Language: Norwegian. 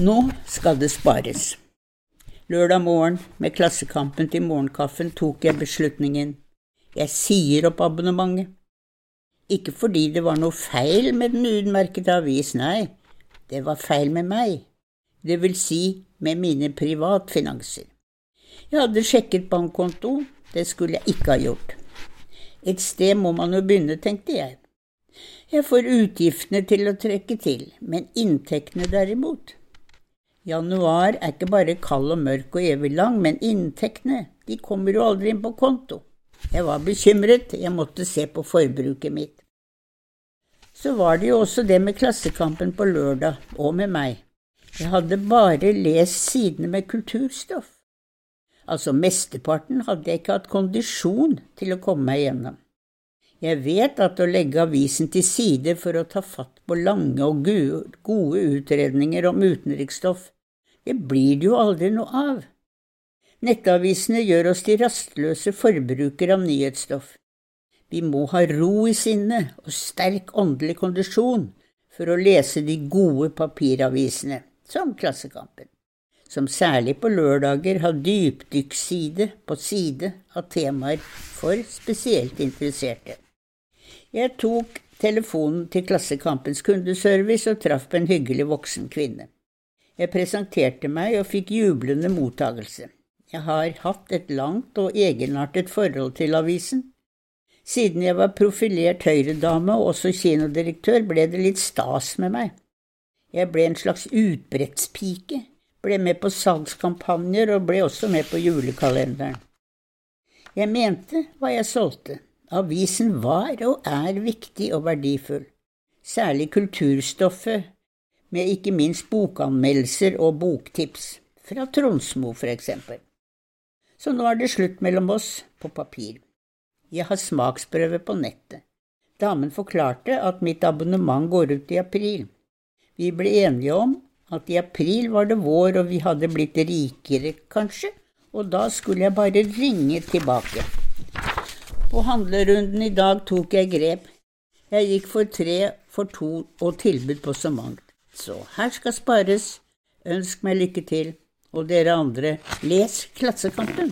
Nå skal det spares. Lørdag morgen med Klassekampen til morgenkaffen tok jeg beslutningen. Jeg sier opp abonnementet. Ikke fordi det var noe feil med den utmerkede avis, nei, det var feil med meg, det vil si med mine privatfinanser. Jeg hadde sjekket bankkonto, det skulle jeg ikke ha gjort. Et sted må man jo begynne, tenkte jeg. Jeg får utgiftene til å trekke til, men inntektene derimot Januar er ikke bare kald og mørk og evig lang, men inntektene, de kommer jo aldri inn på konto. Jeg var bekymret, jeg måtte se på forbruket mitt. Så var det jo også det med Klassekampen på lørdag, og med meg. Jeg hadde bare lest sidene med kulturstoff. Altså mesteparten hadde jeg ikke hatt kondisjon til å komme meg gjennom. Jeg vet at å legge avisen til side for å ta fatt på lange og gode utredninger om utenriksstoff, det blir det jo aldri noe av. Nettavisene gjør oss til rastløse forbrukere av nyhetsstoff. Vi må ha ro i sinnet og sterk åndelig kondisjon for å lese de gode papiravisene, som Klassekampen, som særlig på lørdager har dypdykkside på side av temaer for spesielt interesserte. Jeg tok telefonen til Klassekampens kundeservice og traff på en hyggelig voksen kvinne. Jeg presenterte meg og fikk jublende mottagelse. Jeg har hatt et langt og egenartet forhold til avisen. Siden jeg var profilert høyredame og også kinodirektør, ble det litt stas med meg. Jeg ble en slags utbrettspike, ble med på salgskampanjer og ble også med på julekalenderen. Jeg mente hva jeg solgte. Avisen var og er viktig og verdifull, særlig kulturstoffet, med ikke minst bokanmeldelser og boktips, fra Tronsmo for eksempel. Så nå er det slutt mellom oss, på papir. Jeg har smaksprøve på nettet. Damen forklarte at mitt abonnement går ut i april. Vi ble enige om at i april var det vår og vi hadde blitt rikere, kanskje, og da skulle jeg bare ringe tilbake. På handlerunden i dag tok jeg grep. Jeg gikk for tre, for to og tilbud på så mangt. Så her skal spares. Ønsk meg lykke til. Og dere andre, les Klassekampen.